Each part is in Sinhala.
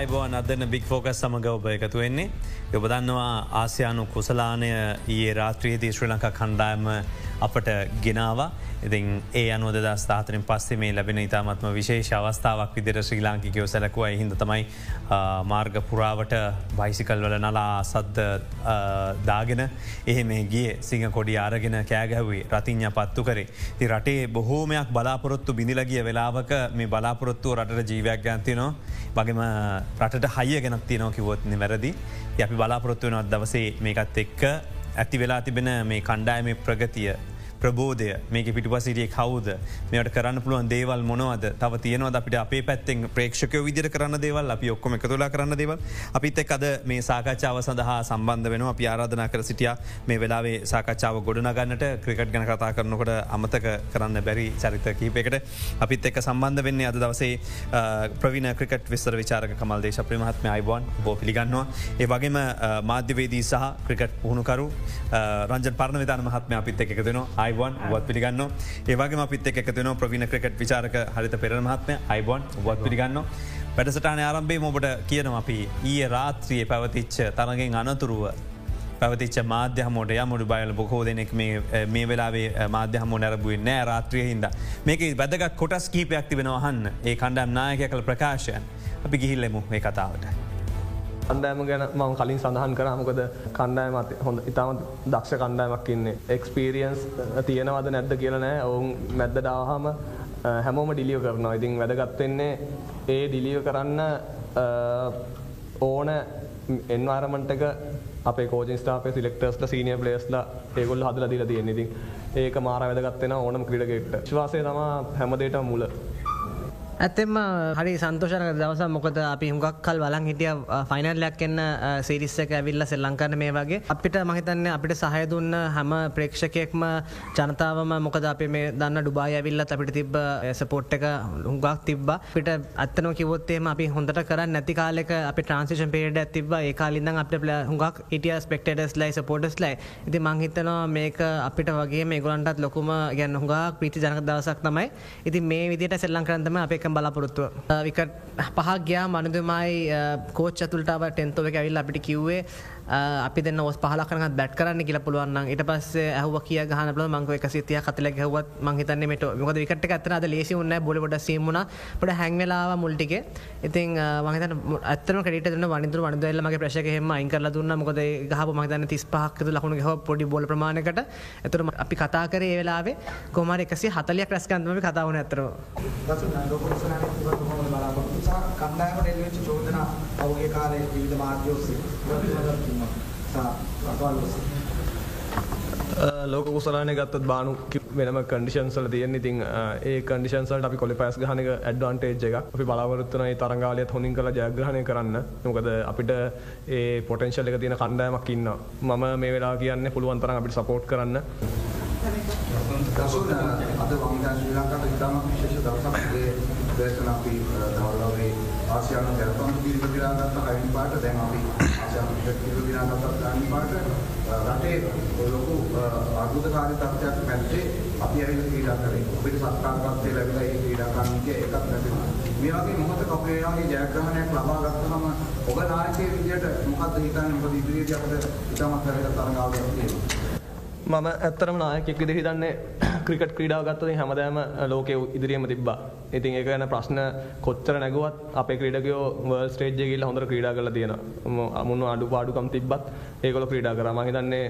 අයිබෝන් අදන්න බික් ෆෝකස් සමඟ ඔබ එකතු වෙන්නේ. යොබදන්නවා ආසියානු කුසලානය ඒ රාත්‍රියේදී ශ්‍රී ලංකා කණ්ඩායම අපට ගෙනවා. ඉතින් ඒ අනුවද ස්ථාතනින් පස්සේ මේ ලැබෙන ඉතාමත්ම විශේෂ අවස්ථාවක් විදිර ශ්‍රී ලාංකිකයෝ සැලකුව. හිද තමයි මාර්ග පුරාවට බයිසිකල් වල නලා සද්ද දාගෙන එහෙ මේ ගිය. සිංහ කොඩි ආරගෙන කෑගැහවේ රතිං්ඥ පත්තු කරේ. ති රටේ බොහෝමයක් බලාපොරොත්තු බිඳිලගිය වෙලාවක මේ බලාපොරොත්තුව රට ජීවයක් ගන්තිනවා වගේම රටට හයිය ගෙනක් තියනෝ කිවොත්න වැරදි. අපි බලාපොරොත්තු වෙනත් දවසේ මේකත් එක්ක ඇති වෙලා තිබෙන මේ කණ්ඩායම ප්‍රගතිය. ප්‍රබෝධය. මේක පිටිපසිටිය කවුද? මෙට කරන්න පුළුවන් දේවල් මොනවද? තව තියනවද අපිට අපේ පැත්තෙන් ප්‍රේක්ෂක විදිර කරන්න දේවල්? අපි ඔක්කොම එකතුලා කරන්න දේවල්. අපිත් එක් අද මේ සාකච්ඡාව සඳහා සම්බන්ධ වෙන අපි ආරාධනා කර සිටිය මේ වෙලාවේ සාකච්ඡාව ගොඩනගන්නට. ක්‍රිකට් ගැන කතා කරනකොට අමතක කරන්න බැරි චරිත කීපයකට. අපිත් එක් සම්බන්ධ වෙන්නේ අද දවසේ ප්‍රවිණ ක්‍රිකට් විස්තර විචාරක කමල් දේශ ප්‍රමහත්ම අයිබෝන් බෝ පිළිගන්නවා. ඒ වගේම මාධ්‍යවේදී සහ ක්‍රිකට් පුහුණුකරු රංජ පරණ විධාන මහත්ම අපිත් එක දෙනවා අයිබෝන් වත් පිළිගන්න. ඒවගේ අපිත් එකතන ප්‍රවිණ ක්‍රකට් විචාරක හරිත පෙරමහත්ම අයිබෝන් වත් පිළිගන්න. වැඩසටාන ආරම්භේ මොබට කියනම අපි ඊය රාත්‍රියය පැවතිච්ච තරගෙන් අනතුරුව පැවතිච්ච මාධ්‍යහමෝට යමුට බයල බොහෝ දෙනෙක් මේ වෙලාවේ මාධ්‍යහම නැරබුවේ නෑ රාත්‍රිය හින්ද. මේක වැදගත් කොටස් කීපයක් තිබෙනවහන්න ඒ කණ්ඩම් නායක කළ ප්‍රකාශයන්. අපි ගිහිල්ලෙමු ඒ කතාවට. කණ්ඩෑම ගැන මම කලින් සඳහන් කරමකොද කණ්ඩායමත් හොඳ ඉතාම දක්ෂ කණ්ඩායමක් ඉන්නේ. එක්ස්පීරියන්ස් තියෙනවද නැද්ද කියලනෑ ඔවුන් මැද්ද ඩාහම හැමෝම ඩිලියෝ කරනවා. ඉතින් වැදගත්වෙන්නේ ඒ ඩිලියෝ කරන්න ඕන එන්වාරමටක අප කෝජ ස්ටාප සිලෙක්ටර්ස්ල සීනිය පලේස්ල ඒගොල් හදල දිල තියෙන ඉතින් ඒක මාර වැදගත්වෙන ඕනම් ක්‍රඩගෙට ශවාසය තම හැමදේට මුල. ඇත්තෙම uh, හරි සන්තෝෂන දවස මොකද අපි හුඟක් කල් බලන් හිටිය ෆයිනල්ලයක් එන්න සිරිස්සක ඇවිල්ල සෙල් ලංකන්න මේ වගේ. අපිට මහිතන්න අපිට සහය දුන්න හැම ප්‍රේක්ෂකයෙක්ම ජනතාවම මොකද අප මේ දන්න ඩුබාය ඇවිල්ල අපිට තිබ සපෝට් uh, එක හුඟක් තිබ පිට අත්තන කිවොත්තේම අපි හොඳට කරන්න නැති කාලෙක අපි ට්‍රන්සිෂන් පේඩ ඇතිබ ඒ කාලින්ද අපට පල හුඟක් ඉටිය ස්පෙක්ටඩස් ලයි සපෝටස් ලයි ඉති මංහිතනවා මේක අපිට වගේ මේ ගොලන්ටත් ලොකුම ගැන්න හුඟක් පිටි ජනක දවසක් තමයි. ඉති මේ විදිට සෙල්ලං කරන්තම අප එක බලාපොරොත්තුව. විකට පහක්ගයා මනදමයි කෝච් ඇතුළටාව ටෙන්තෝව ඇවිල් අපිට කිව්වේ අපි දෙන්න ඔස් පහලකරත් බැට් කරන්න කියල පුළුවන් ඉට පස්ස ඇහව කිය ගහන බල මංක එක සිතිය කතල හවත් මහිතන්න මට මොද විකට ඇත්තන ලේසි උන්න බොලොට සීමුණ පට හැංවෙලාව මුල්ටික ඉතින් මහිත අත්තන කට වනිදුර වනිදල්ල මගේ ප්‍රශකහෙම අයිකරල දුන්න. මොකද ගහ මහිතන්න තිස් පහක්තු ලකුණු ගහ පොඩි බොල ප්‍රමාණකට ඇතුර අපි කතා කරේ වෙලාවේ කොමර එකසි හතලයක් රැස්කන්දම කතාවන ඇතර කණ්ඩායමට එල්වෙච්ච චෝදනා පෞගේ කාලේ විවිධ මාධ්‍ය ඔස්සේ ලෝක කුසලාන ගත්තත් බානු වෙනම කඩිෂන්සල තියෙන. ඉතින් ඒ කඩිෂන්සල්ට අපි කොලි පස් ගහනක ඇඩ්වන්ටේජ් එක අපි බලාවරත්වන තරංගාලයත් හොඳින් කළ ජයග්‍රහණය කරන්න. මොකද අපිට ඒ පොටන්ශල් එක තියෙන කණ්ඩායමක් ඉන්න මම මේ වෙලා කියන්න පුළුවන් තරම් අපිට සපෝට් කරන්න. දසුන් අද වංගා ශ්‍රී ලංකාවට ඉතාමත් විශේෂ දවසක් ඒ දේශන අපි දවල්වගේ ආසියානු ජනපන් දීර්ඝ දිනාගත්ත හයින් පාට. දැන් අපි ආසියානු දීර්ඝ දිනාගත්ත ගානි පාට රටේ ලොකු අර්බුදකාරී තත්ත්වයක් මැද්දේ අපි ඇවිල්ලා ක්‍රීඩා කරේ. අපිට සත්කාරකත්වයේ ලැබිලා ඒ ක්‍රීඩාකාරීන්ගේ එකක් ලැබෙනවා. මේ වගේ මොහොතක අපේ වගේ ජයග්‍රහණයක් ලබා ගත්තම ඔබ නායකයෙක් විදියට මොකද්ද හිතන්නේ මොකද ඉදිරියේදී අපිට ඉතාමත් වැදගත් තරඟාවලියක් තියෙනවා. මම ඇත්තරම නායකෙක් විදි හිතන්නේ ක්‍රිකට් ක්‍රීඩාව ගත්තතින් හැමදෑම ලෝකය ඉදිරියම තිබ්බා. ඉතින් ඒක ගැන ප්‍රශ්න කොච්චර නැගුවත් අපේ ක්‍රීඩකයෝ වර්ල් ස්ටේජ්ජය කියල හොඳර ක්‍රීඩා කල තියෙන අමුණු අඩු පාඩුකම් තිබ්බත් ඒකොල ක්‍රීඩා කරම හිතන්නේ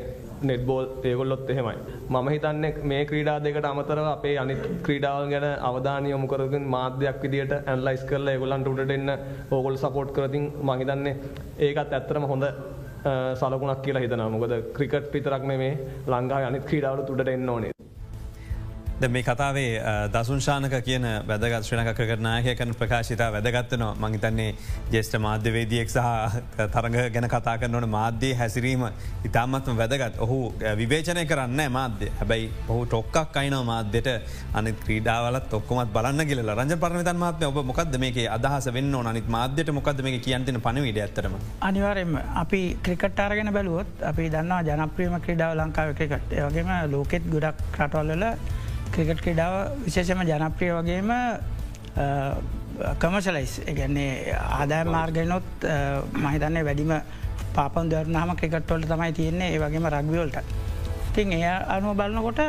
නෙට්බෝල් ඒගොල්ලොත් එහෙමයි. මම හිතන්නේ මේ ක්‍රීඩා දෙකට අමතරව අපේ අනිත් ක්‍රීඩාව ගැන අවධානය යොමුකරකින් මාධ්‍යයක් විදිට ඇන්ලයිස් කරලා ඒගොල්ලන්ට උඩට එන්න ඕගොල් සපෝට් කරතින් මහිතන්නේ ඒකත් ඇත්තරම හොඳ සලකුණක් කියලා හිතන මොකද ක්‍රිකට් පිතරක් මේ ලංඟා අනිත් ක්‍රීඩාවල තුඩට එන්න ඕනේ. ද මේ කතාවේ දසුන්ශානක කියන වැදගත් ශ්‍රනක කරනායක කන ප්‍රකාශිතා වැදගත්තන මංහිතන්නේ ජෙස්ට මාධ්‍යවේදියෙක් සහ තරග ගැන කතා කරනවන මාධ්‍යය හැසිරීම ඉතාමත්ම වැදගත්. ඔහු විවේචනය කරන්න මාධ්‍ය. හැබැයි ඔහු ටොක්කක් අයින මාධ්‍යයට අනි ක්‍රීඩාවලත් ඔක්කොමත් බලන්න කියල රජ පරමිතන් මාත්‍ය ඔබ මොකක්ද මේක අදහස වෙන්න අනිත් මාධ්‍යයට මොකද මේ කියන්තින පනවිඩ ඇතරම අනිවාරෙන් අපි ක්‍රිකට්ටාරගෙන බැලුවොත් අපි දන්නවා ජනප්‍රියම ක්‍රඩාව ලංකාව ක්‍රිකට්. වගේම ලෝකෙත් ගොඩක් රටවල්ල ක්‍රිකට් ක්‍රඩාව විශේෂම ජනප්‍රිය වගේම කමසලයිස් එකන්නේ ආදාය මාර්ගනොත් මහිතන්නේ වැඩිම පාපන් දරනහම ක්‍රිකට්වලට තමයි තියෙන්නේ ඒ වගේම රක්විවල්ට තින් එය අනුව බලන්නකොට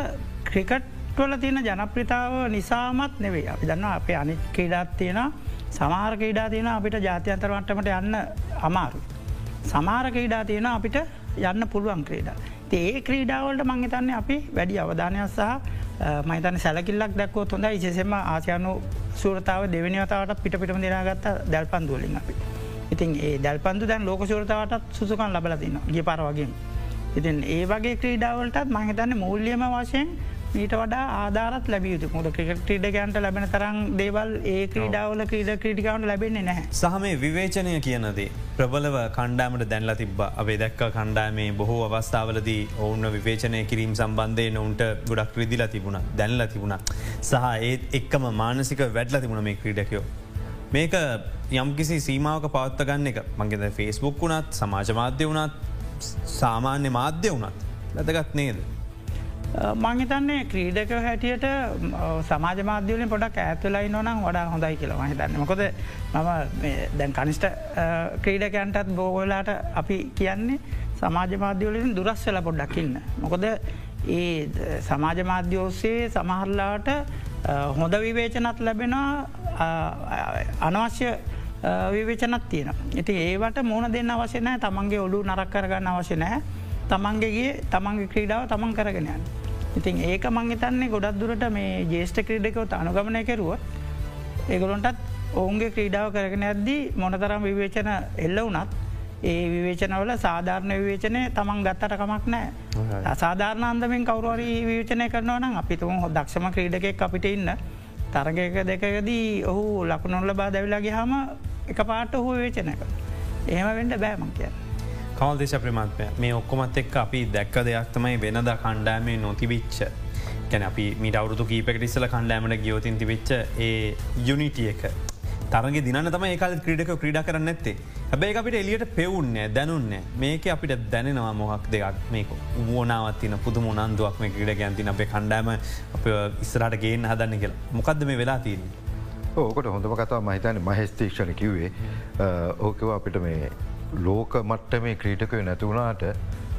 ක්‍රිකට්වල තියෙන ජනප්‍රිතාව නිසාමත් නෙවේ අපි දන්න අපේ අනි ක්‍රීඩාත් තියෙන සමාර ක්‍රීඩා තියෙන අපිට ජාතියන්තරවටමට යන්න අමාරු. සමාර ක්‍රීඩා තියෙන අපිට යන්න පුළුවන් ක්‍රීඩා. ඒ ක්‍රීඩාවලට මංහිතන්නේ අපි වැඩි අවධානයක් සහ මහිතන සැලකිල්ලක් දැක්කෝ හොඳ ඉසෙම ආසියනු සූරතාව දෙවනි වතාවට පිට පිටම දෙනාගත්ත දැල්පන්දුවලින් අපි. ඉතින් ඒ දැල්පන්දු දැන් ලෝක සූරතාවටත් සුසුකන් ලබලතින්න ගිය පර වගේ. ඉතින් ඒ වගේ ක්‍රීඩාවලටත් මහිතන්න මූල්ලියම වශයෙන් මීට වඩා ආධාරත් ලැබියුතු මුද ක්‍රිකට ක්‍රීඩගන්ට ලැබෙන තරම් දේවල් ඒ ක්‍රීඩාවල ක්‍රීඩ ක්‍රටිකාවට ලැබෙන්නේ නැහැ. සහ මේ විවේචනය කියනදේ ප්‍රබලව කණ්ඩෑමට දැන්ල තිබ අපේ දැක්ක කණ්ඩෑමේ බොහෝ අවස්ථාවලදී ඔවුන්න විවේචනය කිරීම සම්බන්ධය නොවන්ට ගොඩක් රිදිලා තිබුණ දැන්ල තිබුණ සහ ඒත් එක්කම මානසික වැඩල තිබුණ මේ ක්‍රීඩකයෝ. මේක යම්කිසි සීමාවක පවත්ත ගන්න එක මගේද ෆෙස්බුක් වුණත් සමාජ මාධ්‍ය වුණත් සාමාන්‍ය මාධ්‍ය වුණත් වැදගත් නේද. මංහිතන්නේ ක්‍රීඩක හැටියට සමාජ මාධ්‍යවලින් පොඩක් ඇතුලයි නොනම් වඩා හොඳයි කියලා හිතන්න මොකොද මම දැන් කනිෂ්ට ක්‍රීඩකයන්ටත් බෝගලාට අපි කියන්නේ සමාජ මාධ්‍යවලින් දුරස්වල පොඩ්ඩක්කින්න. මොකොද ඒ සමාජ මාධ්‍යෝස්සේ සමහරලාට හොඳ විවේචනත් ලැබෙන අනවශ්‍ය විවේචනත් තියෙන. ඉති ඒවට මෝන දෙන්න අවශ්‍යනෑ තමන්ගේ ඔලු නරක් කරගන්න අවශ්‍ය නෑ තමන්ගේගේ තමන්ගේ ක්‍රීඩාව තමන් කරගෙනයන්. ඉතින් ඒක මංහිතන්නේ ගොඩක් දුරට මේ ජේෂ්ට ක්‍රීඩකවත අනුගමනය කෙරුව ඒගොලොන්ටත් ඔවුන්ගේ ක්‍රීඩාව කරගෙන ඇද්දී මොනතරම් විවේචන එල්ල වනත් ඒ විවේචනවල සාධාරණ විවේචනය තමන් ගත්තට කමක් නෑ අසාධාරණ අන්දමින් කවරුවරී විවේචනය කරනවනම් අපිතුම හො දක්ෂම ක්‍රීඩකෙක් අපිට ඉන්න තරගයක දෙකදී ඔහු ලකුණොල්ල බා දැවිලාගේ හම එක පාට ඔහු විවේචනයක එහෙම වෙන්ඩ බෑමං කියන්න. කවල් දේශ ප්‍රමාත්මය මේ ඔක්කොමත් එක් අපි දැක්ක දෙයක් තමයි වෙනද කණ්ඩෑමේ නොතිවිච්ච ගැන අපි මිට අවුදු කීපකට ඉස්සල කණ්ඩෑමට ගියෝතින් තිවිච්ච ඒ යුනිටිය එක. තරගේ දින තම ඒකල් ක්‍රඩක ක්‍රඩ කරන්න ඇත්තේ හැබැයි අපිට එලියට පෙවුන්නේ දැනුන්න මේක අපිට දැනෙනවා මොහක් දෙයක්. මේක වුවනාවත්තින පුදු මොනන්දුවක් මේ ක්‍රඩ ගැන්තින අපේ කණ්ඩෑම අප ඉස්සරට ගේන්න හදන්න කියලා. මොකක්ද මේ වෙලා තියන්නේ? ඕකට හොඳම කතාව මහිතන මහෙස්තේක්ෂණ කිව්වේ. ඕකව අපිට මේ ලෝක මට්ට මේ ක්‍රීටකය නැතිවුණාට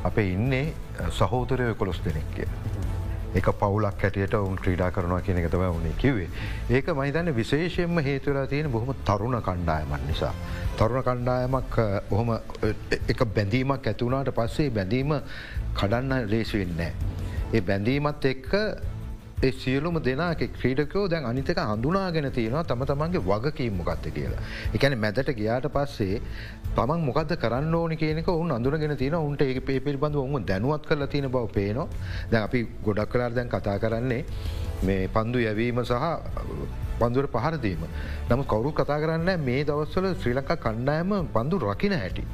අපේ ඉන්නේ සහෝතරය කොළොස් දෙනෙක්ය. එක පවුලක් හැටියට ඔවුන් ක්‍රීඩා කරනවා කියන එක තම වුණේ කිවේ. ඒක මහිතන්න විශේෂයෙන්ම හේතුවලා තියෙන බොහොම තරුණ කණ්ඩායමන් නිසා. තරුණ කණ්ඩායමක් ඔහොම එක බැඳීමක් ඇතිවුණට පස්සේ බැඳීම කඩන්න ලේසි වෙන්නේ. ඒ බැඳීමත් එක්ක ඒ සියලුම දෙනා ක්‍රීඩකෝ දැන් අනිතක හඳුනාගෙන තියෙනවා තම තමන්ගේ වගකීම් මොකක්ද කියලා. එකැන මැදට ගියාට පස්සේ තමන් මොකද කරන්න ඕන කියනක ඔවුන් අඳුරගෙන තියන උන්ට ඒ පේ පිළිබඳ ඔවුන් දැනුවත් කරලා තියෙන බව පේනවා දැ අපි ගොඩක් කලාර දැන් කතා කරන්නේ මේ පන්දු යැවීම සහ පන්දුර පහරදීම. නම කවරු කතා කරන්න මේ දවස්වල ශ්‍රී ලංකා කණ්ඩායම පන්දු රකින හැටි.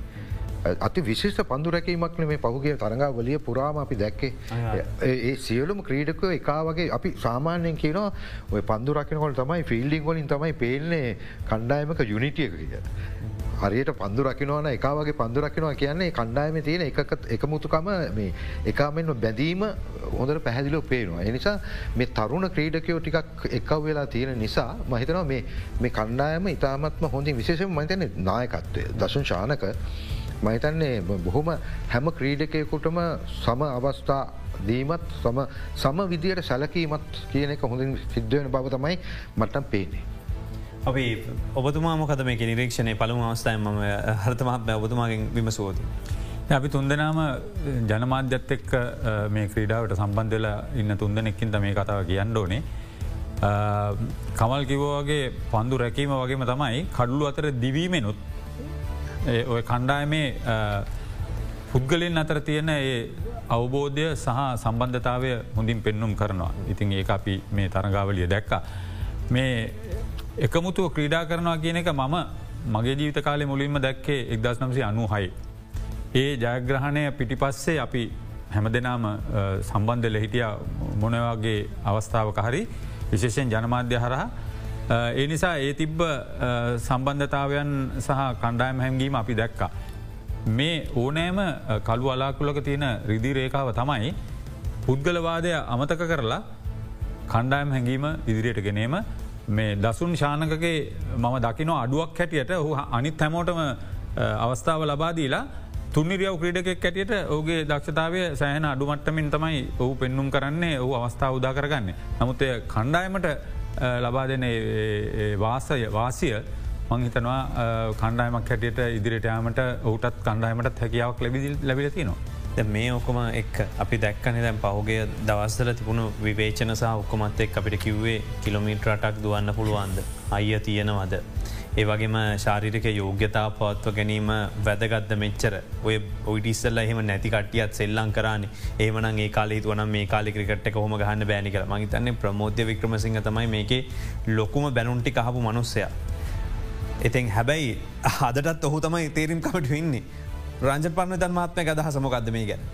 අති විශේෂ පඳුරැකීමක්න මේ පහුගේ තරඟා වලිය පුරාම අපි දැක්කේ ඒ සියලුම ක්‍රීඩක එකා වගේ අපි සාමාන්‍යයෙන් කියනවා ඔය පන්දුරකිනකොට තමයි ෆිල්ඩිං වලින් තමයි පේන්නේ කණ්ඩායමක යුනිටියක කිය. හරියට පන්දු රකිනවන එකා වගේ පන්දු රකිනවා කියන්නේ කණ්ඩායම තියෙන එකමුතුකම මේ එකමෙන්ම බැඳීම හොඳට පැහැදිලෝ පේනවා. එනිසා මේ තරුණ ක්‍රීඩකයෝ ටිකක් එකව වෙලා තියෙන නිසා මහිතනවා මේ කණ්ඩායම ඉතාමත්ම හොඳින් විශේෂම මතන නායකත්වය දශන් ශානක මහිතන්නේ බොහොම හැම ක්‍රීඩකයකුටම සම අවස්ථා දීමත් සම සම විදියට සැලකීමත් කියන එක හොඳින් සිද්ධුවන බව තමයි මට්ටම් පේනේ. අපි ඔබතුමා මොකද මේ නිරීක්ෂණය පළමු අවස්ථාය ම හර්තමත් ඔබතුමාගෙන් විමසුවෝතු. අපි තුන්දනාම ජනමාධ්‍යත් එක්ක මේ ක්‍රීඩාවට සම්බන්ධලා ඉන්න තුන්දනෙක්කින්ද මේ කතාව කියන්න ඕනේ. කමල් කිවෝගේ පන්දු රැකීම වගේම තමයි කඩුලු අතර දිවීමෙනුත් ඔය කණ්ඩායමේ පුද්ගලින් අතර තියෙන ඒ අවබෝධය සහ සම්බන්ධතාවය හොඳින් පෙන්නුම් කරනවා. ඉතින් ඒ අපි මේ තරගාවලිය දැක්ක. මේ එකමුතුව ක්‍රීඩා කරනවා කියන එක මම මගේ ජීවිත කාලය මුලින්ම දැක්කේ එක්දස් නම්සි අනු හයි. ඒ ජයග්‍රහණය පිටිපස්සේ අපි හැම දෙනාම සම්බන්ධ ලෙහිටිය මොනවගේ අවස්ථාවක හරි විශේෂයෙන් ජනමාධ්‍ය හරහා ඒ නිසා ඒ තිබ්බ සම්බන්ධතාවයන් සහ කණ්ඩායම් හැම්ගීම අපි දැක්කා. මේ ඕනෑම කළු අලාකුලක තියෙන රිදි රේකාව තමයි පුද්ගලවාදය අමතක කරලා කණ්ඩායම් හැඟීම ඉදිරියට ගෙනීම මේ දසුන් ශානකගේ මම දකින අඩුවක් හැටියට හු අනිත් හැමෝටම අවස්ථාව ලබාදීලා තුන්නිරියව ක්‍රඩකෙක් ඇටියට ඕගේ දක්ෂතාවය සෑහන අඩුමට්ටමින් තමයි ඔහු පෙන්නුම් කරන්නේ ඔහු අවස්ථාව උදා කරගන්න. නමුත් කණ්ඩායමට ලබා දෙන වාසය වාසිය මංහිතනවා කණ්ඩායමක් හැටියට ඉදිරිට යාමට ඔහුටත් කණ්ඩායමට හැකියාවක් ලැබිදිල් ලැබිලතිනවා. මේ ඔක්කොම එක් අපි දැක්කන දැන් පහුගේ දවස්සල තිබුණු විවේචන සහ ඔක්කොමත් එක් අපිට කිව්වේ කිලොමීටරටක් දුවන්න පුළුවන්ද. අයිය තියෙනවද. ඒවගේම ශාරිරික යෝග්‍යතා පවත්ව ගැනීම වැදගත්ද මෙච්චර? ඔය ඔයිටිස්සල්ල එහෙම නැති කටියත් සෙල්ලං කරන්නේ ඒමන ඒ කාලේ වන මේ කාලි ක්‍රිකට හොම ගහන්න බෑනි කර මහිතන්නේ ප්‍රමෝධ්‍ය වික්‍රමසිංහ තමයි මේකේ ලොකුම බැනුන්ටි කහපු මනුස්සය. ඉතින් හැබැයි හදටත් ඔහු තමයි තේරිම් කමට වෙන්නේ රංජ පන්න දන් මාත්මය අදහ සමොකක්ද මේ ගැන.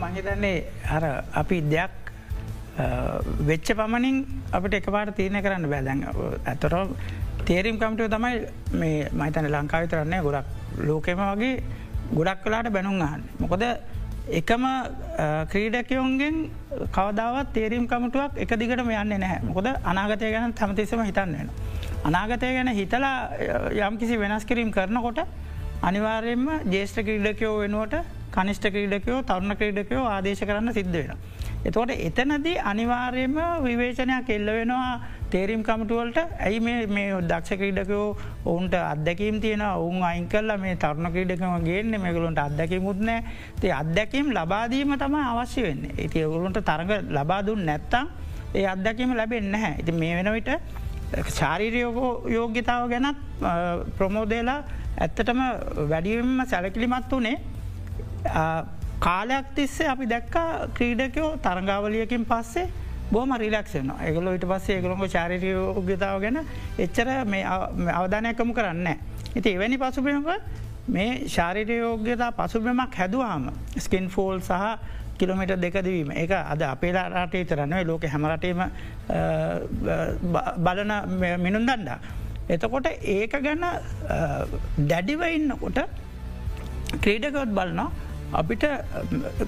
මහිතන්නේ අර අපි දෙයක් වෙච්ච පමණින් අපට එකපාට තියන කරන්න බෑදැන් ඇතොර තේරීම් කමිටුව තමයි මේ මහිතන ලංකාවිතරන්නේ ගොඩක් ලෝකෙම වගේ ගොඩක් කලාට බැනුම් අහන්න. මොකොද එකම ක්‍රීඩකයෝන්ගෙන් කවදාවත් තේරීම් කමටුවක් එක දිගටම යන්න නැහැ මොකොද අනාගතය ගැන තමතිසම හිතන්න වෙන. අනාගතය ගැන හිතලා යම් කිසි වෙනස් කිරීම් කරනකොට අනිවාර්යෙන්ම ජේෂ්ඨ ක්‍රීඩකයෝ වෙනුවට කනිෂ්ට ක්‍රීඩකයෝ තරුණ ක්‍රීඩකයෝ ආදේශ කරන්න සිද්ධ වෙන. එතකොට එතනදී අනිවාර්යම විවේචනයක් එල්ල වෙනවා තේරීම් කමටුවලට ඇයි මේ දක්ෂ ක්‍රීඩකයෝ ඔවුන්ට අදැකීම් තියෙන ඔවුන් අයින් කල්ල මේ තරුණ ක්‍රීඩකම ගේන්න. මේගලොන්ට අදැකිමුත්නෑ තේ අදැකීම් ලබාදීම තම අවශ්‍ය වෙන්න. ඇති ඔගුලන්ට තරග ලබාදුන් නැත්තම් ඒ අදැකීම ලැබෙන් නැහැ. ඉති මේ වෙන විට චාරීරයෝගෝ යෝග්‍යතාව ගැනත් ප්‍රමෝදේලා ඇත්තටම වැඩියම සැලකිලිමත් වනේ කාලයක් තිස්සේ අපි දැක්ක ක්‍රීඩකයෝ තරංගාවලියකින් පස්සේ බෝම රිලක්ෂන එකගල ඊට පස්සේ ඒගලොක චාරිටය උගතාව ගැන එච්චර මේ අවධානයකමු කරන්න. ඉති එවැනි පසුබිමක මේ ශාරිටය යෝග්‍යතා පසුබිමක් හැදවාම ස්කින් ෆෝල් සහ කිලොමිට දෙකදවීම එක අද අපේලා රටේ තරන්නව ලෝක හැමරටේම බලන මිනුන් දන්ඩා. එතකොට ඒක ගැන දැඩිව ඉන්නකොට ක්‍රීඩකොත් බලනවා අපිට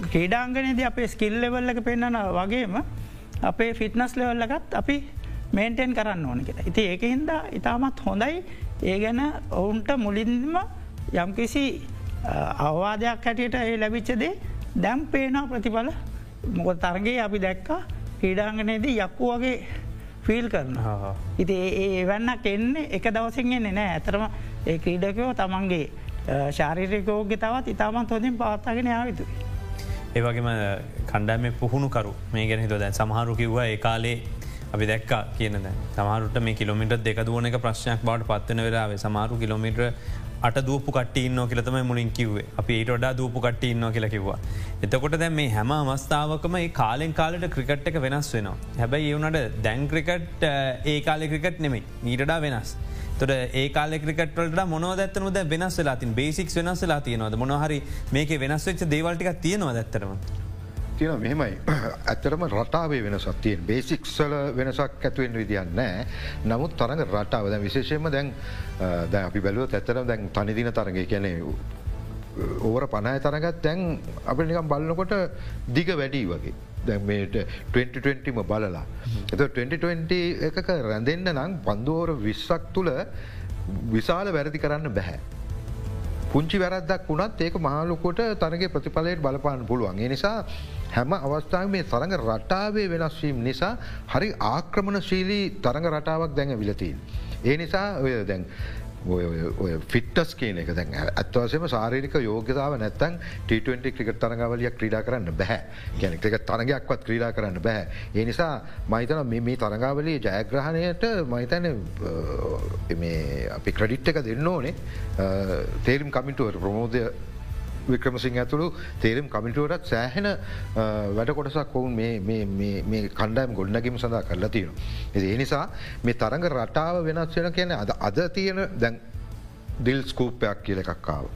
ක්‍රීඩාංගනයේද අපේ ස්කිල් ලෙවල්ලක පෙන්න්නන වගේම අපේ ෆිට්නස් ලෙවල්ලගත් අපි මේන්ටෙන් කරන්න ඕන කියලා. ඉති ඒක හින්දා ඉතාමත් හොඳයි. ඒ ගැන ඔවුන්ට මුලින්ම යම්කිසි අවවාදයක් හැටියට ඒ ලැබිච්චදේ දැම් පේනා ප්‍රතිඵල. මොක තරගේ අපි දැක්කා ක්‍රීඩාංගනයේදී යක්කු වගේ ෆිල් කරන ඉති ඒ එවන්නක් එන්නේ එක දවසින් එන්නේ නෑ. ඇතරම ඒ ක්‍රීඩකයෝ තමන්ගේ ශාරිරිකෝග්‍ය තවත් ඉතාමත් හොඳින් පවත්තාගෙන යාවිතු. ඒවගේම කණ්ඩෑම පුහුණුකරු මේ ගැන හිතො දැන් සමහරු කිව්ව ඒ කාලේ අපි දැක්ක කියනද සමහරුට මේ කිලමිට දෙක දුවන එක ප්‍රශ්නයක් බවට පත්වන වෙලාවේ සමාරු කිලමිට අට දූපු කටඉන්න කියලතම මුලින් කිවේ අපි ඊට ොඩා දූපු කටඉන්න කියල කිවවා. එතකොට දැ මේ හැම අවස්ථාවකම ඒ කාලෙන් කාලට ක්‍රිකට් එක වෙනස් වෙනවා. හැබැයි ඒවනට දැන් ක්‍රිකට් ඒ කාලෙ ක්‍රිකට් නෙමේ ඊටඩා වෙනස්. තොට ඒ කාල ක්‍රිකට මොනවදත්තනද වෙනස් ලාතින් බේසික් වෙනස් ලා තියනවද? මොනහරි මේක වෙනස් වෙච්ච දේවල්ටික තියෙනවා දැත්තරම. තියෙන මෙහෙමයි. ඇත්තරම රටාවේ වෙනසක් තියෙන්. බේසික්සල වෙනසක් ඇතුවෙන් විදින්න නමුත් තරඟ රටාව. දැ විශේෂයම දැන් දැ අපි බැලුව ඇත්තරම් දැන් තනිදින තරග කියනෙ ඕවර පණය තරගත් දැන් අප නිකම් බලන්නකොට දිග වැඩී වගේ. දැමට 2020ම බලලා. එත 2020 එකක රැඳෙන්න්න නම් පන්දුවෝර විස්සක් තුළ විශාල වැරදි කරන්න බැහැ. පුංචි වැරද්දක් වුණත් ඒක මහලුකොට තරගේ ප්‍රතිඵලයට බලපාන්න පුළුවන්. නිසා හැම අවස්ථාව මේ තරඟ රටාවේ වෙනස්වීම් නිසා හරි ආක්‍රමණ ශීලී තරඟ රටාවක් දැඟ විලතින්. ඒ නිසා ඔය දැන් ෆිටස් කියන එක දැන් ඇත්වසම සාරික යෝගතාව නැත්තන් ට20 ක්‍රිකට තරගවලිය ක්‍රීඩා කරන්න බැහැ ගැනක තරගයක්වත් ක්‍රීඩා කරන්න බැහැ. ඒ නිසා මහිතන මේ තරගාවලී ජයග්‍රහණයට මහිතන අපි ක්‍රඩිට් එක දෙන්න ඕනේ තේරම් කමිටුවට ප්‍රමෝදය වික්‍රමසිංහ ඇතුළු තේරම් කමිටුවටත් සෑහෙන වැඩ කොටසක් ඔවුන් මේ කණ්ඩයම් ගොඩනැගීම සඳහා කරලා තියෙන. ඒ නිසා මේ තරඟ රටාව වෙනස් වෙන කියන අද අද තියෙන දැන් දිල් ස්කූපයක් කියල එකක්කාව.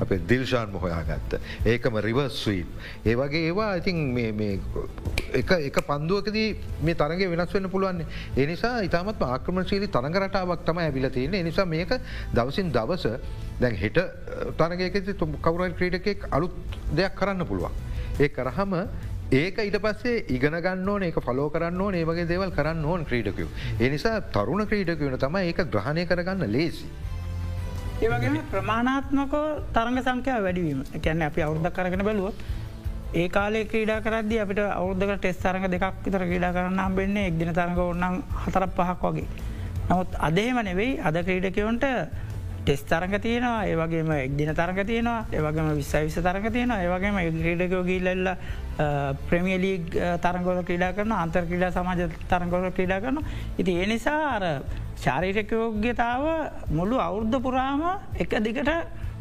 අපේ දිල්ශාන් මොහොයා ගත්ත. ඒකම රිවර්ස් ස්වීප්. ඒ වගේ ඒවා ඉතින් එක පන්දුවකදී මේ තරගේ වෙනස් වෙන්න පුළුවන්නේ. එනිසා ඉතාමත් ආක්‍රමශීලි තරගරටාවක් තම ඇවිල තියෙන නිසා මේක දවසින් දවස දැන් හෙට තරගයකෙති තුම් කවුරල් ක්‍රීඩකෙක් අලුත් දෙයක් කරන්න පුළුවන්. ඒ කරහම ඒක ඊට පස්සේ ඉගෙන ගන්න ඕන ඒක ෆලෝ කරන්න ඕන ඒවගේ දේවල් කරන්න ඕන් ක්‍රීඩකයෝ. එනිසා තරුණ ක්‍රීඩකවන තම ඒක ග්‍රහණය කරගන්න ලේසි. ඒවගේ ප්‍රමාණාත්මකෝ තරග සංකයා වැඩීම එකැන්න අපි අවුද්ධ කරගෙන බැලුවොත් ඒ කාලේ ක්‍රීඩා කරද අපිට අවුද්ධක ටෙස් තරග දෙකක් විතර ක්‍රීඩා කරන්න බෙන්නේ එක්දින තරග ඔන්නම් හතරක් පහක් වගේ. නමුත් අදේම නෙවෙයි අද ක්‍රීඩකවන්ට ටෙස් තරග තියෙනවා ඒවගේම එක්දින තරග තියෙනවා ඒවගේම විස්සවිස තරග තියෙනවා ඒවගේම ක්‍රීඩකෝ ගිල්ලල්ල ප්‍රමියලී තරගොල ක්‍රඩා කරන අන්තර් ක්‍රඩා සමාජ තරගොල ක්‍රඩා කරන ඉති ඒ නිසා අර ශාරීරකයෝග්‍යතාව මුළු අවුද්ධ පුරාම එක දිගට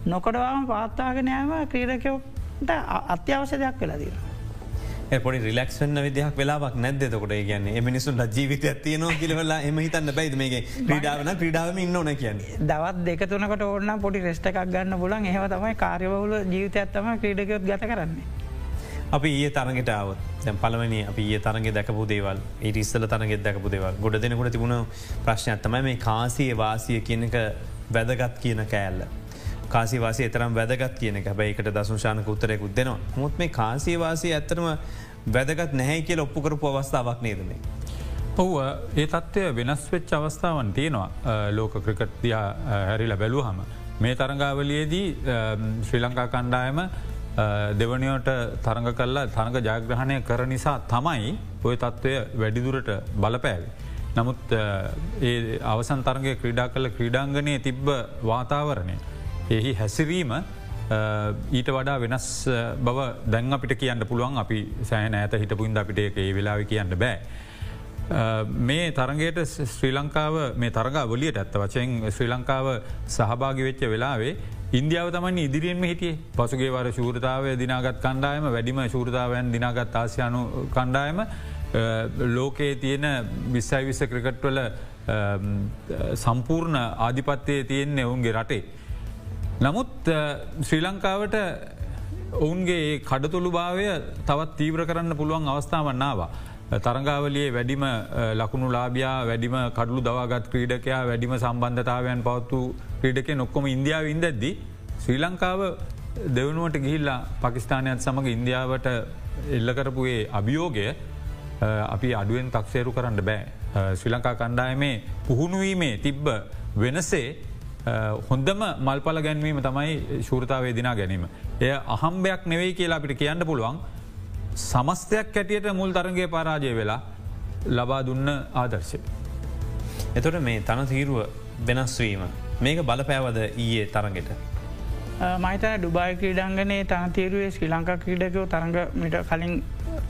නොකඩවාම පාත්තාගෙනෑම ක්‍රීඩකයෝට අත්‍යවශ්‍ය දෙයක් වෙලා දීම. පොඩි රිලක්ෂන විදයක් වෙලාක් නැද තකොට කියන්න මිනිසුන් ජීවිත ඇතියන කිලවලා එම හිතන්න බයිද මේ ක්‍රඩාවන ක්‍රඩාවම ඉන්නන කියන්නේ දවත් දෙකතුනකට ඕන්න පොඩි රෙස්ටක් ගන්න පුලන් එහම තමයි කාර්යවල ජීවිත ඇත්තම ක්‍රඩකයොත් ගත කරන්නේ. අපි ඒ තරගෙට අවත් දැන් පලවනි අපි ඒ තරගේ දැකපු දේවල් ඒට ඉස්සල තරගෙත් දැකපු දේවල් ගොඩ දෙනකොට තිබුණ ප්‍රශ්නයක්ත්තමයි මේ කාසිය වාසිය කියන එක වැදගත් කියන කෑල්ල. කාසිවාසය තරම් වැදගත් කියන හැබයිකට දසුශානක උත්තරයකුත් දෙනවා මුත් මේ කාසිවාසය ඇත්තනම වැදගත් නැහැ කියල ඔප්පුකරපු අවස්ථාවක් නේදනේ. ඔහුව ඒ තත්ත්වය වෙනස් වෙච්ච අවස්ථාවන් තියෙනවා ලෝක ක්‍රිකට් දයා හැරිල බැලූ හම. මේ තරගාවලියේදී ශ්‍රී ලංකා කණ්ඩායම දෙවනිවට තරඟ කල්ලා තරඟ ජයග්‍රහණය කර නිසා තමයි ඔය තත්ත්වය වැඩිදුරට බලපෑවි. නමුත් ඒ අවසන් තරගේ ක්‍රඩා කල ක්‍රඩාංගනය තිබ්බ වාතාවරණය. එහි හැසිරීම ඊට වඩා වෙනස් බව දැන් අපිට කියන්න පුළුවන් අපි සෑන ඇත හිටපුින්ද අපිට ඒ වෙලාව කියන්න බෑ. මේ තරගයට ශ්‍රී ලංකාව මේ තරග වලියට ඇත්ත වචයෙන් ශ්‍රී ලංකාව සහභාගි වෙච්ච වෙලාවේ ඉන්දියාව තමන් ඉදිරියෙන්ම හිටියේ පසුගේ වර ශූරතාවය දිනාගත් කණ්ඩායම වැඩිම ශූරතාවයන් දිනාගත් ආසියානු කණ්ඩායම ලෝකයේ තියෙන විස්සයි විස්ස ක්‍රිකට්වල සම්පූර්ණ ආධිපත්තය තියෙන්නේ ඔවුන්ගේ රටේ. නමුත් ශ්‍රී ලංකාවට ඔවුන්ගේ කඩතුළු භාවය තවත් තීව්‍ර කරන්න පුළුවන් අවස්ථාවන්නාවා. තරංගාවලියේ වැඩිම ලකුණු ලාබයා වැඩිම කඩලු දවාගත් ක්‍රීඩකයා වැඩිම සම්බන්ධතාවයන් පවත්තු ක්‍රීඩක නොක්කොම ඉන්දියාව ඉන්දද්දි. ශ්‍රී ලංකාව දෙවනුවට ගිහිල්ලා පකිස්ානයත් සමඟ ඉන්දියාවට එල්ලකරපුයේ අභියෝගය අපි අඩුවෙන් තක්සේරු කරන්න බෑ. ශ්‍රී ලංකා කණ්ඩායමේ පුහුණුවීමේ තිබ්බ වෙනසේ හොඳම මල්පල ගැන්වීම තමයි ශෘතාවේ දිනා ගැනීම. එය අහම්බයක් නෙවෙයි කියලා අපිට කියන්න පුළුවන් සමස්තයක් ඇටියට මුල් තරගේ පරාජය වෙලා ලබා දුන්න ආදර්ශය. එතොට මේ තන තීරුව වෙනස්වීම මේක බලපෑවද ඊයේ තරගෙට. මයිත ඩුබයි ක්‍රීඩංගනේ තනතීරුවේ ශ්‍රී ලංකා ක්‍රීඩකෝ තරඟමට කලින්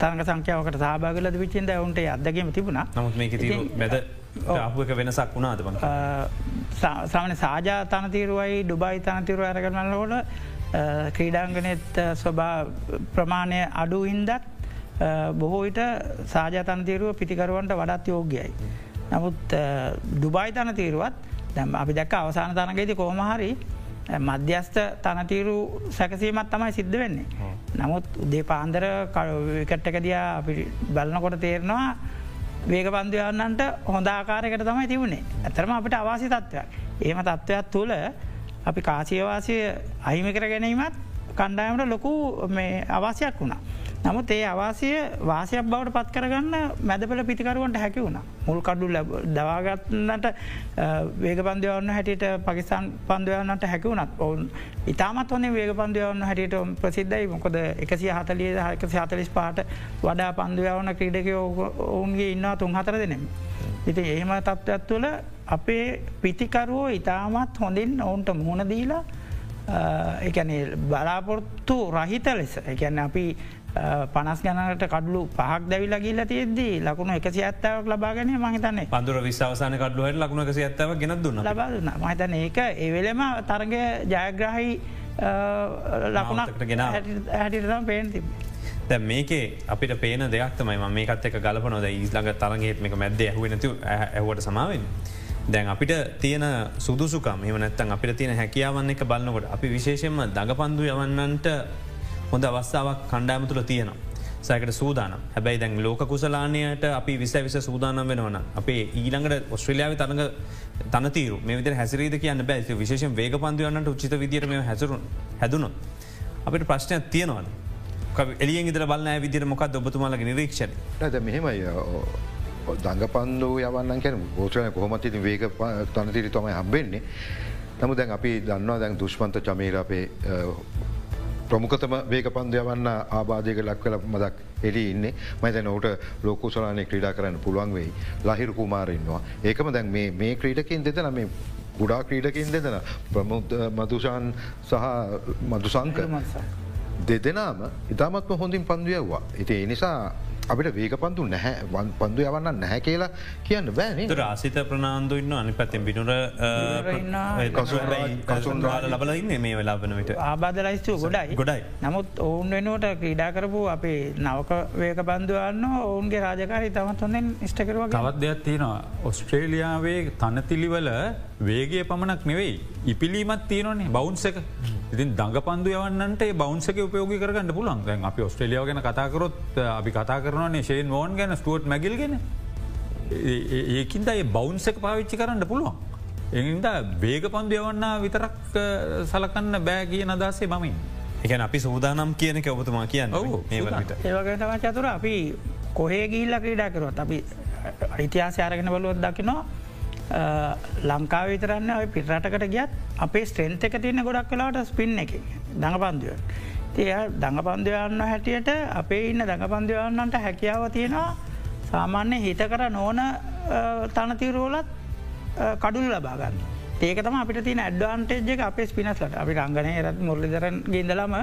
තරග සංඛ්‍යාවකට සහභාගල විචින්ද ඔවුන්ට අදගේම තිබුණ නමුත් මේක බැද අපක වෙනසක් වුණාද බං සාමන සාජා තනතීරුවයි ඩුබයි තනතිරුව ඇරගනලකොට ක්‍රීඩාංගනෙත් ස්වභා ප්‍රමාණය අඩු හින්දත් බොහෝවිට සාජතනතීරුව පිටිකරුවන්ට වඩත් යෝග්‍යයි. නමුත් ඩුබයි තනතීරුවත් දැම් අපි දැක්ක අවසාන තනගේති කෝමහරි මධ්‍යස්ථ තනතීරු සැකසීමත් තමයි සිද්ධ වෙන්නේ. නමුත් උදේ පාන්දර කට්ටකදයා අපි බලනකොට තේරෙනවා වේග පන්දයන්නන්ට හොඳාකාරයකට තමයි තිබුණේ ඇතරම අපිට අවාසි තත්ත්වයක්. ඒම තත්ත්වයක් තුළ අපි කාසියවාසය අහිමිකර ගැනීමත් කණ්ඩායමට ලොකු අවශ්‍යයක් වුණා. නමුත් ඒ අවාසය වාසයක් බවට පත් කරගන්න මැදපල පිතිකරුවන්ට හැකි වුණ. මුල් කඩු දවාගත්නට වේග පන්දයවන්න හැටියට පකිස්ාන් පන්දයවන්නට හැකිවුණත් ඔවුන් ඉතාමත් හොනේ වේග පන්දයවන්න හැටියට ප්‍රසිද්ධයි මොකොද එකසිය හතලිය හකසි හතලිස් පාට වඩා පන්දයවන ක්‍රීඩක ඔවුන්ගේ ඉන්නවා තුන් හතර දෙනෙම. ඉති එහෙම තත්ත්වත් තුළ අපේ පිතිකරුවෝ ඉතාමත් හොඳින් ඔවුන්ට මුහුණ දීලා එකන බලාපොරොත්තු රහිත ලෙස. එකැන අපි පනස් ගනට කඩලු පහක් දැවිලා ගිල්ල තියද්දී ලකුණු එකසි ඇත්තාවක් ලබාගෙන මහිතන්නේ පදුර විශවාසන කඩලුවට ලකුණ එකසි ඇත්තාව ගෙන දුන්න. ලබාදුන්න මහිතන ඒක ඒවෙලෙම තරග ජයග්‍රහහි ලකුණක්ට ගෙන හැටිතම් පේෙන් තිබ. දැ මේකේ අපිට පේන දෙයක්තමයි මේකත් එක ගලපනොද ඊස්ලඟ තරගේත් මේක මැද ඇහුවනතු ඇහුවට සමාවෙන්. දැන් අපිට තියෙන සුදුසුකම් එමනත්තන් අපිට තියෙන හැකියාවන්න එක බලන්නකොට අපි විශේෂෙන්ම දඟපන්දු යවන්නන්ට හොඳ අවස්ථාවක් කණ්ඩාම තුළ තියෙනවා. සෑකට සූදානම් හැබැයි දැන් ලෝක කුසලානයට අපි විස විස සූදානම් වෙනවන අපේ ඊළඟට ඔස්ට්‍රලියාව තරඟ තනතීරු මේ විදර හැසිරීද කියන්න බැ විශේෂෙන් වේග පන්දයන්නට උචිත විදිරම හැසරු හැදුණු. අපිට ප්‍රශ්නයක් තියෙනවාද. එලියෙන් ඉදර බලන්න විදිර මොකක් ඔබතුමාලගේ නිරීක්ෂණ නැද මෙහෙමයි දඟ පන්දු යවන්න කැන ගෝෂණය කොහොමත් ඉති වේග තනතිරි තමයි හම්බෙන්නේ. නමු දැන් අපි දන්නවා දැන් දුෂ්පන්ත චමීර අපේ ප්‍රමුඛතම වේග පන්දයවන්න ආබාධයක ලක්වල මදක් එලි ඉන්න. මතැන ඔට ලෝකුසලානය ක්‍රීඩා කරන්න පුළුවන් වෙයි. ලහිරු කුමාරන්නවා ඒකම දැන් මේ ක්‍රීඩකින් දෙදන මේ ගුඩා ක්‍රීඩකින් දෙදෙන ප්‍රමුද්ධ මදුෂාන් සහ මදුසංක දෙදෙනම ඉතාමත්ම හොඳින් පන්දුයව්වා. ඉති එනිසා අපිට වේක පන්දු නැහැ පන්දු යවන්න නැහැ කියලා කියන්න බෑන රාසිත ප්‍රනාාන්දු ඉන්න අනි පැත්තෙන් බිනුර කසුන් ලබල ඉන්න මේ වෙලාබනට ආබාධ ලයිස්තුව ගොඩයි. ගොඩයි. නමුත් ඔවුන් වෙනුවට ක්‍රීඩා කරපු අපේ නවක වේක බන්ධුවන්න ඔවුන්ගේ රාජකාරී තමත් හොඳෙන් ස්ටකරව තවත් දෙයක් තියෙනවා. ඔස්ට්‍රේලියාවේ තනතිලිවල වේගේ පමණක් නෙවෙයි. ඉපිලීමත් තියෙනනේ බෞන්සක ඉතින් දඟ පන්දු යවන්නට බෞන්සක උපයෝග කරගන්න පුලන් දැන් අපි ඔස්ට්‍රලියාව ගැන කතාකරොත් අපි කතා කරනනේ ශයෙන් මෝන් ගැන ස්ටුවට් මැගිල්ගෙන ඒකින්ද ඒ බෞන්සක පාවිච්චි කරන්න පුළුවන්. එනින්ද වේග පන්දු යවන්න විතරක් සලකන්න බෑ කිය අදසේ මමින්. එකන අපි සූදානම් කියන ඔබතුමා කියන්න ඒවගේතම චතුර අපි කොහේ ගිල්ල ක්‍රීඩා කරොත් අපි ඉතිහාස අරගෙන බලුවත් දකිනවා ලංකාව විතරන්න ඔය පිටරටකට ගියත් අපේ ස්ට්‍රෙන්ත එක තියන්න ගොඩක් කලාට ස්පින් එක. දඟ පන්දුව. තිය දඟ පන්දයන්න හැටියට අපේ ඉන්න දඟ පන්දයන්නන්ට හැකියාව තියෙනවා. සාමාන්‍ය හිත කර නෝන තනතිරෝලත් කඩුල් ලබාගන්න. ඒකතම අපිට තින ඇඩ්වාන්ටේජ් එක අපේ ස්පිනස්ලට අපි රංගනය රත් මුරලිදරන් ගින්දලම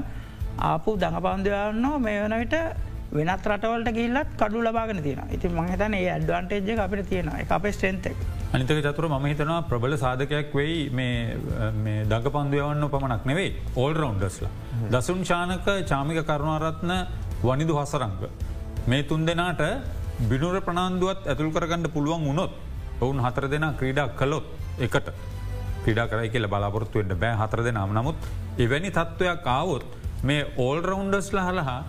ආපු දඟ පන්දයන්න මේ වන විට වෙනත් රටවලට ගිල්ලත් කඩු ලබාගෙන තියෙන ඉති මහිතන ඒ ඇඩ්වාන්ටේජ් අපිට තියෙන එක අපේ ස්ටේන්තෙක් අනිතක චතුර ම හිතනවා ප්‍රබල සාධකයක් වෙයි මේ දඟ පන්දුයවන්න පමණක් නෙවෙයි ඕල් රවන්්ඩස්ලා. දසුන් ශානක චාමික කරුණාරත්න වනිදු හසරංග. මේ තුන් දෙනාට බිනුර ප්‍රනාන්දුවත් ඇතුල් කරගන්න පුළුවන් වුණොත් ඔවුන් හතර දෙනා ක්‍රීඩා කලොත් එකට ක්‍රඩා කරයි කියල බලාපොරත්තුවෙන්ට බෑ හතර දෙනම් නමුත් එවැනි තත්ත්වයක් ආවොත් මේ ඕල් රවන්්ඩස්ල හලහා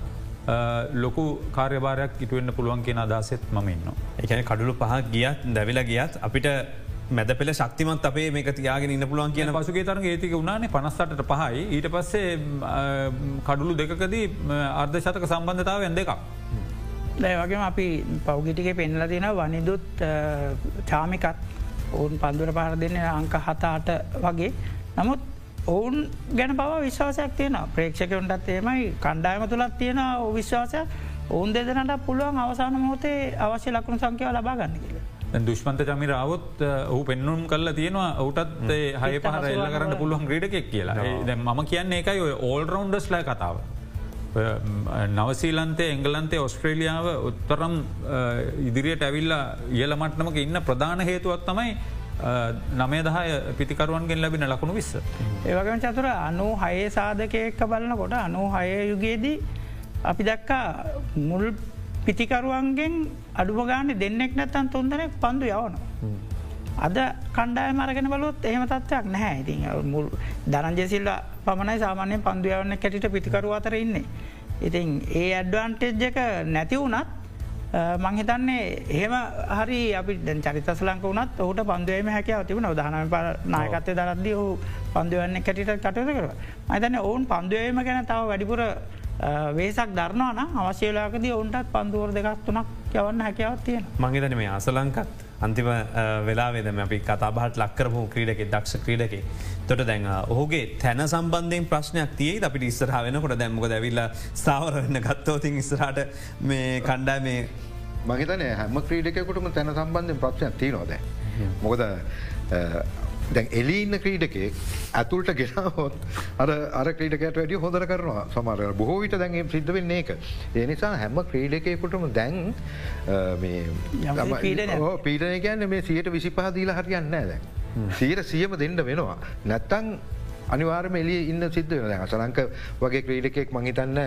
ලොකු කාර්යභාරයක් ඉටුවෙන්න්න පුළුවන් කියෙන අදසෙත් ම ඉන්න. එකන කඩුළු පහ ගියත් දැවිලා ගියත් අපිට මැද පෙළ ශක්තිමත් අපේ මේ තියාගෙන ඉන්න පුළුවන් කියන පසුගේ තරගේ ඒතික වුණනේ පනස්සට පහයි ඊට පස්සේ කඩුළු දෙකදී අර්ධ ශතක සම්බන්ධතාවයන් දෙකක්. දැ වගේම අපි පෞගිටික පෙන්ල තින වනිදුත් චාමිකත් ඔවුන් පන්දුර පාර දෙන්න අංක හතාට වගේ නමුත් ඔවුන් ගැන බව විශ්වාසයක් තියෙන ප්‍රේක්ෂකවන්ටත් ඒමයි කණ්ඩායම තුළත් තියෙන විශ්වාසය ඔවුන් දෙදනට පුළුවන් අවසාන මොහොතේ අවශ්‍ය ලක්ුණු සංකව ලබා ගන්න කියල. දුෂ්පන්ත චමිරාවත් ඔහු පෙන්නුම් කල්ල තියෙනවා ඔවුටත් හය පහර එල්ල කරන්න පුළුවන් ක්‍රඩකෙක් කියලා. දැ ම කියන්නේ එකයි ඔය ඕල් රවන්්ඩස් ලයි කතාව. නවසීලන්තේ එංගලන්තේ ඔස්ට්‍රේලියාව උත්තරම් ඉදිරියට ඇවිල්ලා ඉයලමට්නමක ඉන්න ප්‍රධාන හේතුවත් තමයි නමේදහය පිතිකරුවන්ගෙන් ලැබෙන ලකුණු විස්ස. ඒවගම චතුර අනු හයේ සාධකයක බලනකොට අනු හය යුගයේදී අපි දක්කා මුල් පිතිකරුවන්ගෙන් අඩුවගාන දෙන්නෙක් නැත්තන් තුන්දනෙක් පන්දු යවන. අද කණ්ඩාය මරගෙන බලොත් එහෙම තත්වයක් නැහැ ඉති මුල් දරංජසිල්ල පමණයි සාමානය පන්දුයවන්න කැටිට පිතිකරු අතර ඉන්නේ. ඉතින් ඒ ඇඩ්වාන්ටෙජ් එක නැති වුනත් මංහිතන්නේ එහෙම හරි අපි චරිතසලංක වනත් ඔහුට පන්දුවම හැකව තිබුණ දහනම නායකත්තය දරද්දී හු පන්දුවන්න කැටිට කටයුතු කර. අතන ඔවුන් පන්දුවම ගැන තව වැඩිපුර වේසක් දරනවාන අවශ්‍යලාකද ඔවුන්ටත් පන්දුවර දෙකක් තුනක් යවන්න හැකවත් තියෙන. මංහිතන මේ අසලංකත් අන්තිම වෙලාවේදම අපි කතාබහට ලක්කරපු ක්‍රීඩක දක්ෂ ක්‍රීඩකේ. තොට දැන් ඔහුගේ තැන සම්බන්ධයෙන් ප්‍රශ්නයක් තියේ අපි ඉස්සරහ වෙනකොට දැම්මක දැවිල්ල ස්ථාවරන්න ගත්තෝතින් ඉස්සරහට මේ කණ්ඩා මේ මහිතන හැම ක්‍රීඩකකුටම තැන සම්බන්ධයෙන් ප්‍රශ්නයක් තියනොද. මොකද දැන් එලිඉන්න ක්‍රීඩකෙක් ඇතුල්ට ගෙනහොත් අර අර ක්‍රීඩකට වැඩි හොඳර කරනවා සමර බොහෝ විට දැන්ගේ සිද්ධ වෙන්නේ එක. ඒ නිසා හැම ක්‍රීඩකයකුටම දැන් පීඩනය කියන්න මේ සියට විසිපහදීලා හරියන්න දැ. සීර සියම දෙන්න වෙනවා. නැත්තං අනිවාර්ම එලිය ඉන්න සිද්ධ වෙන අසලංක වගේ ක්‍රීඩකෙක් මහිතන්න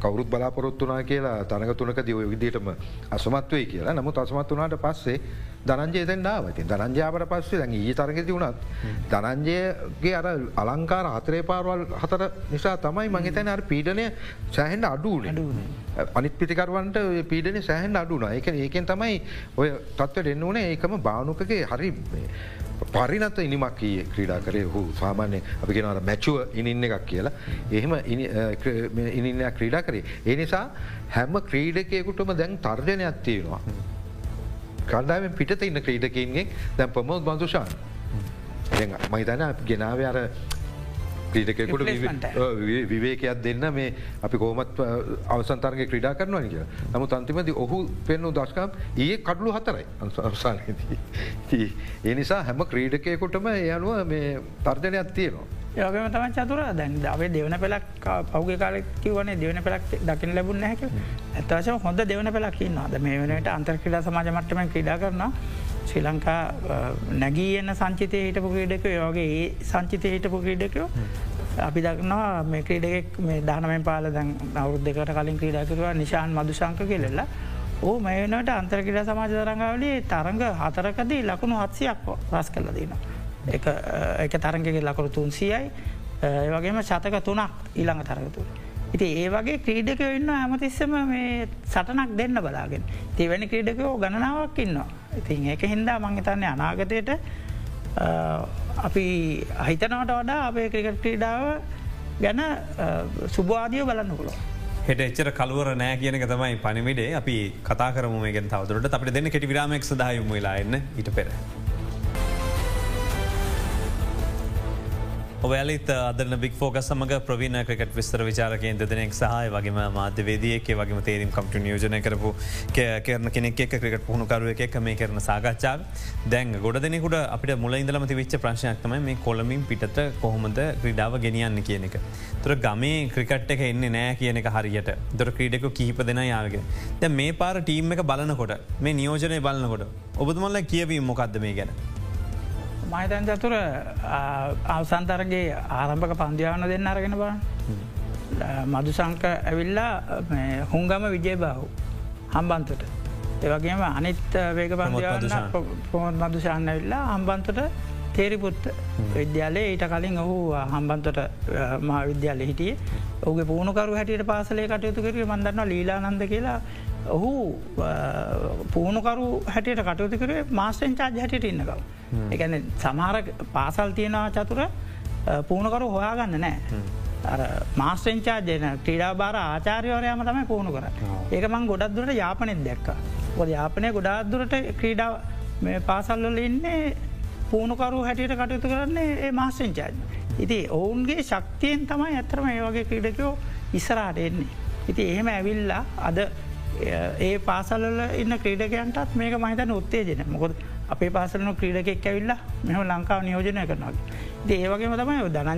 කවරුත් බලාපොරොත්තුනා කියලා තරග තුනක දිව විදිටම අසමත්වයි කියලා. නමුත් අසමත් වනාට පස්සේ දනන්ජයතෙන් නාවති දනංජාවට පස්සේ දැන් ඒ තරගෙති වුණත් දනංජයගේ අර අලංකාර හතරේ පාරවල් හතර නිසා තමයි මහිතන අර පීඩනය සෑහෙන්ට අඩුවන. අනිත් පිතිකරුවන්ට පීඩන සෑහන් අඩුන එක ඒකෙන් තමයි ඔය තත්ව දෙන්න ඕනේ. ඒකම භානුකගේ හරි පරිනත ඉනිමක් ක්‍රීඩා කරේ හු සාමාන්‍ය අපි කෙනට මැචුව ඉනින්න එකක් කියලා එහෙම ඉනින්න ක්‍රීඩා කරේ. ඒ නිසා හැම ක්‍රීඩකයකුටම දැන් තර්ජනයක් තියෙනවා. කණ්ඩාවෙන් පිට ඉන්න ක්‍රීඩකින්ගේ දැන් පොමෝත් බඳුෂාන් මහිතන ගෙනාව අර ක්‍රීඩකෙකුට විවේකයක් දෙන්න මේ අපි කෝමත් අවසන්තරගේ ක්‍රඩා කරනවා කිය නමු තන්තිමති ඔහු පෙන්නු දස්කම් ඒ කඩලු හතරයි අන්සානදී. ඒ නිසා හැම ක්‍රීඩකයකුටම ඒ අනුව මේ තර්ජනයක් තියෙනවා. යගම තම චතුර දැන් අපේ දෙවන පෙලක් පෞගේ කාලෙකිවනේ දෙවන පෙලක් දකින ලැබුණ හැක ඇතවශ හොඳ දෙවන පෙලක්කින්න ද මේ වනට අන්තර් ක්‍රඩා සමාජ මට්ටම ක්‍රඩා කරන ශ්‍රී ලංකා නැගී එන්න සංචිතය හිටපු ක්‍රීඩක යෝගේ ඒ සංචිතය හිටපු ක්‍රීඩකයෝ අපි දක්නවා මේ ක්‍රීඩෙක් මේ දානමෙන් පාල දැන් අවුද් දෙකට කලින් ක්‍රීඩාකරවා නිශාන් මදුශංක කෙලෙල්ලා ඕ මේනට අන්තර්කිට සමාජ තරංගාවලේ තරඟ හතරකදී ලකුණු හත්සියක් රස් කල්ල දනවා. එක තරගගේ ලකුණු තුන්සියයි ඒවගේම ශතක තුනක් ඊළඟ තරගතුර. ඉති ඒ වගේ ක්‍රීඩක ඉන්න ඇමතිස්සම මේ සටනක් දෙන්න බලාගෙන තිවැනි ක්‍රීඩකයෝ ගණනාවක් ඉන්නවා. ඉතින් ඒක හින්දා මංහිතන්නේ අනාගතයට අපි අහිතනවට වඩා අපේ ක්‍රිකට ක්‍රීඩාව ගැන සුභවාදියෝ බලන්න පුලො. හෙට එච්චර කලුවර නෑ කියන තමයි පනිවිඩේ අපි කතා කරමගෙන් තවතුරට අපට දෙන්න කෙටි විරාමක් සදායුම වෙලා එන්න ඉට පෙර. ඔවැලිත් අදන බික් ෝක සමග ප්‍රවීණ ක්‍රකට විස්තර විචාරකයෙන් දෙනෙක් සහය වගේම මාධ්‍යවේදියක වගේම තේරීම් කම්ට නියෝජනය කරපු කරන කෙනෙක් ක්‍රිකට පුහුණුකරුව එක මේ කරන සාකච්ඡාව දැන් ගොඩ දෙනෙකුට අපිට මුල ඉඳලම විච්ච ප්‍රශ්නයක්තම මේ කොළමින් පිටත කොහොමද ක්‍රඩාව ගෙනියන්න කියන එක. තුර ගමේ ක්‍රිකට් එක එන්නේ නෑ කියන එක හරියට දොර ක්‍රීඩක කීප දෙෙන යාගේ. දැ මේ පාර ටීම් එක බලනකොට මේ නියෝජනය බලන්නකොට ඔබතුමල්ල කියවීම මොකක්ද මේ ගැන. මහිතන් චතුර අවසන්තරගේ ආරම්භක පන්දියාවන දෙන්න අරගෙන බා මදුසංක ඇවිල්ලා හුංගම විජය බාහු හම්බන්තට ඒවගේම අනිත් වේග පන්දියාවන්න පොහොත් මදුශාන්න ඇවිල්ලා හම්බන්තට තේරිපුත් විද්‍යාලේ ඊට කලින් ඔහු හම්බන්තොට මා විද්‍යාල හිටිය. ඔගේ පුුණුකරු හැටියට පාසලේ කටයුතු කර මන්දන්න ලීලානන්ද කියලා ඔහු පුහුණුකරු හැටියට කටයුතු කරේ මාස්ටෙන් චාජ් හැටියට ඉන්නකව. එකන සමහර පාසල් තියෙනවා චතුර පුහුණුකරු හොයාගන්න නෑ. මාස්ටෙන්චාර්ජයන ක්‍රීඩා බාර ආචාරයවරයම තමයි පුහුණු කර. ඒක මං ගොඩක් දුරට යාපනෙත් දැක්ක. ොද යාපනය ගොඩාක් දුරට ක්‍රීඩා පාසල්ලල ඉන්නේ පුහුණුකරු හැටියට කටයුතු කරන්නේ ඒ මාස්ටෙන්චාර්ජ. ඉති ඔවුන්ගේ ශක්තියෙන් තමයි ඇතරම ඒ වගේ ක්‍රීඩකයෝ ඉස්සරාට එන්නේ. ඉති එහෙම ඇවිල්ලා අද ඒ පාසල්ල ඉන්න ක්‍රීඩකයන්ටත් මේක මහිතන උත්තේජන මොකොද අපේ පාසලන ක්‍රීඩකෙක් ඇවිල්ලා මෙම ලංකාව නියෝජනය කරනවා. ඒවගේම තමයි දන